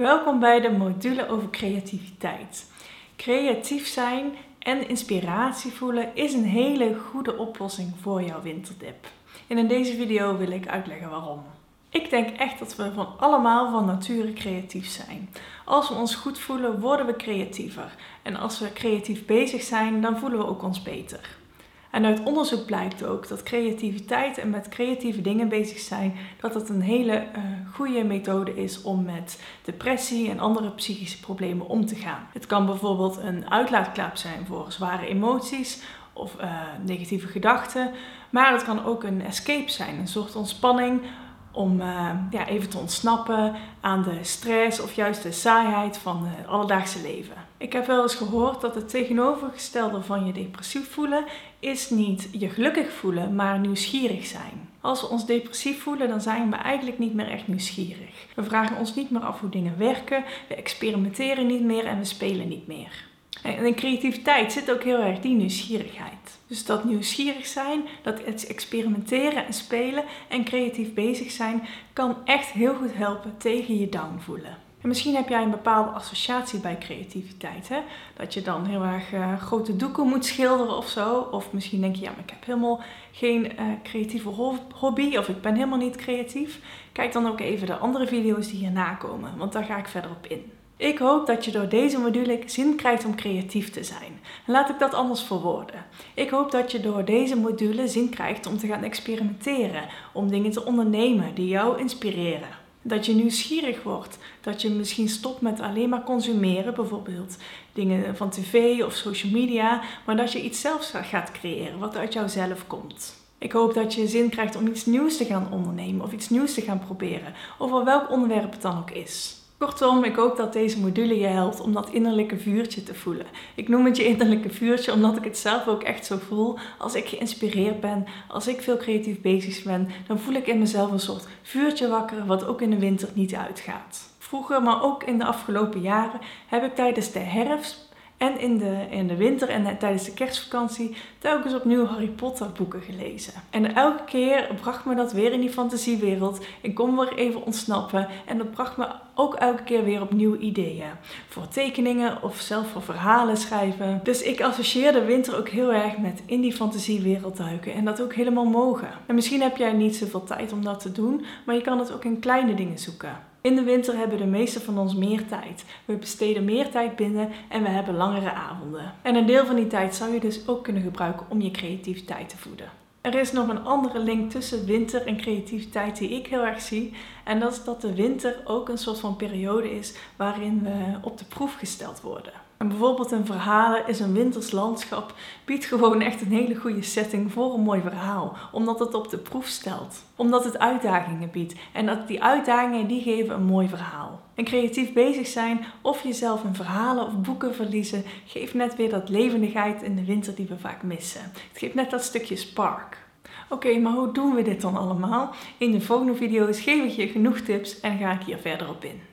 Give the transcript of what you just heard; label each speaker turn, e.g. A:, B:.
A: Welkom bij de module over creativiteit. Creatief zijn en inspiratie voelen is een hele goede oplossing voor jouw winterdip. En in deze video wil ik uitleggen waarom. Ik denk echt dat we van allemaal van nature creatief zijn. Als we ons goed voelen, worden we creatiever. En als we creatief bezig zijn, dan voelen we ook ons beter. En uit onderzoek blijkt ook dat creativiteit en met creatieve dingen bezig zijn, dat het een hele uh, goede methode is om met depressie en andere psychische problemen om te gaan. Het kan bijvoorbeeld een uitlaatklep zijn voor zware emoties of uh, negatieve gedachten, maar het kan ook een escape zijn, een soort ontspanning om uh, ja, even te ontsnappen aan de stress of juist de saaiheid van het alledaagse leven. Ik heb wel eens gehoord dat het tegenovergestelde van je depressief voelen is niet je gelukkig voelen, maar nieuwsgierig zijn. Als we ons depressief voelen, dan zijn we eigenlijk niet meer echt nieuwsgierig. We vragen ons niet meer af hoe dingen werken, we experimenteren niet meer en we spelen niet meer. En in creativiteit zit ook heel erg die nieuwsgierigheid. Dus dat nieuwsgierig zijn, dat experimenteren en spelen en creatief bezig zijn, kan echt heel goed helpen tegen je down voelen. En misschien heb jij een bepaalde associatie bij creativiteit. Hè? Dat je dan heel erg uh, grote doeken moet schilderen of zo. Of misschien denk je, ja, maar ik heb helemaal geen uh, creatieve hobby. Of ik ben helemaal niet creatief. Kijk dan ook even de andere video's die hierna komen. Want daar ga ik verder op in. Ik hoop dat je door deze module zin krijgt om creatief te zijn. Laat ik dat anders verwoorden. Ik hoop dat je door deze module zin krijgt om te gaan experimenteren, om dingen te ondernemen die jou inspireren. Dat je nieuwsgierig wordt, dat je misschien stopt met alleen maar consumeren, bijvoorbeeld dingen van tv of social media, maar dat je iets zelfs gaat creëren wat uit jouzelf komt. Ik hoop dat je zin krijgt om iets nieuws te gaan ondernemen of iets nieuws te gaan proberen, over welk onderwerp het dan ook is. Kortom, ik hoop dat deze module je helpt om dat innerlijke vuurtje te voelen. Ik noem het je innerlijke vuurtje omdat ik het zelf ook echt zo voel. Als ik geïnspireerd ben, als ik veel creatief bezig ben, dan voel ik in mezelf een soort vuurtje wakker wat ook in de winter niet uitgaat. Vroeger, maar ook in de afgelopen jaren, heb ik tijdens de herfst en in de, in de winter en tijdens de kerstvakantie telkens opnieuw Harry Potter boeken gelezen. En elke keer bracht me dat weer in die fantasiewereld. Ik kon weer even ontsnappen. En dat bracht me ook elke keer weer opnieuw ideeën. Voor tekeningen of zelf voor verhalen schrijven. Dus ik associeer de winter ook heel erg met in die fantasiewereld duiken. En dat ook helemaal mogen. En misschien heb jij niet zoveel tijd om dat te doen. Maar je kan het ook in kleine dingen zoeken. In de winter hebben de meeste van ons meer tijd. We besteden meer tijd binnen en we hebben langere avonden. En een deel van die tijd zou je dus ook kunnen gebruiken om je creativiteit te voeden. Er is nog een andere link tussen winter en creativiteit die ik heel erg zie. En dat is dat de winter ook een soort van periode is waarin we op de proef gesteld worden. En bijvoorbeeld een verhalen is een winters landschap biedt gewoon echt een hele goede setting voor een mooi verhaal. Omdat het op de proef stelt. Omdat het uitdagingen biedt. En dat die uitdagingen die geven een mooi verhaal. En creatief bezig zijn of jezelf in verhalen of boeken verliezen geeft net weer dat levendigheid in de winter die we vaak missen. Het geeft net dat stukje spark. Oké, maar hoe doen we dit dan allemaal? In de volgende video's geef ik je genoeg tips en ga ik hier verder op in.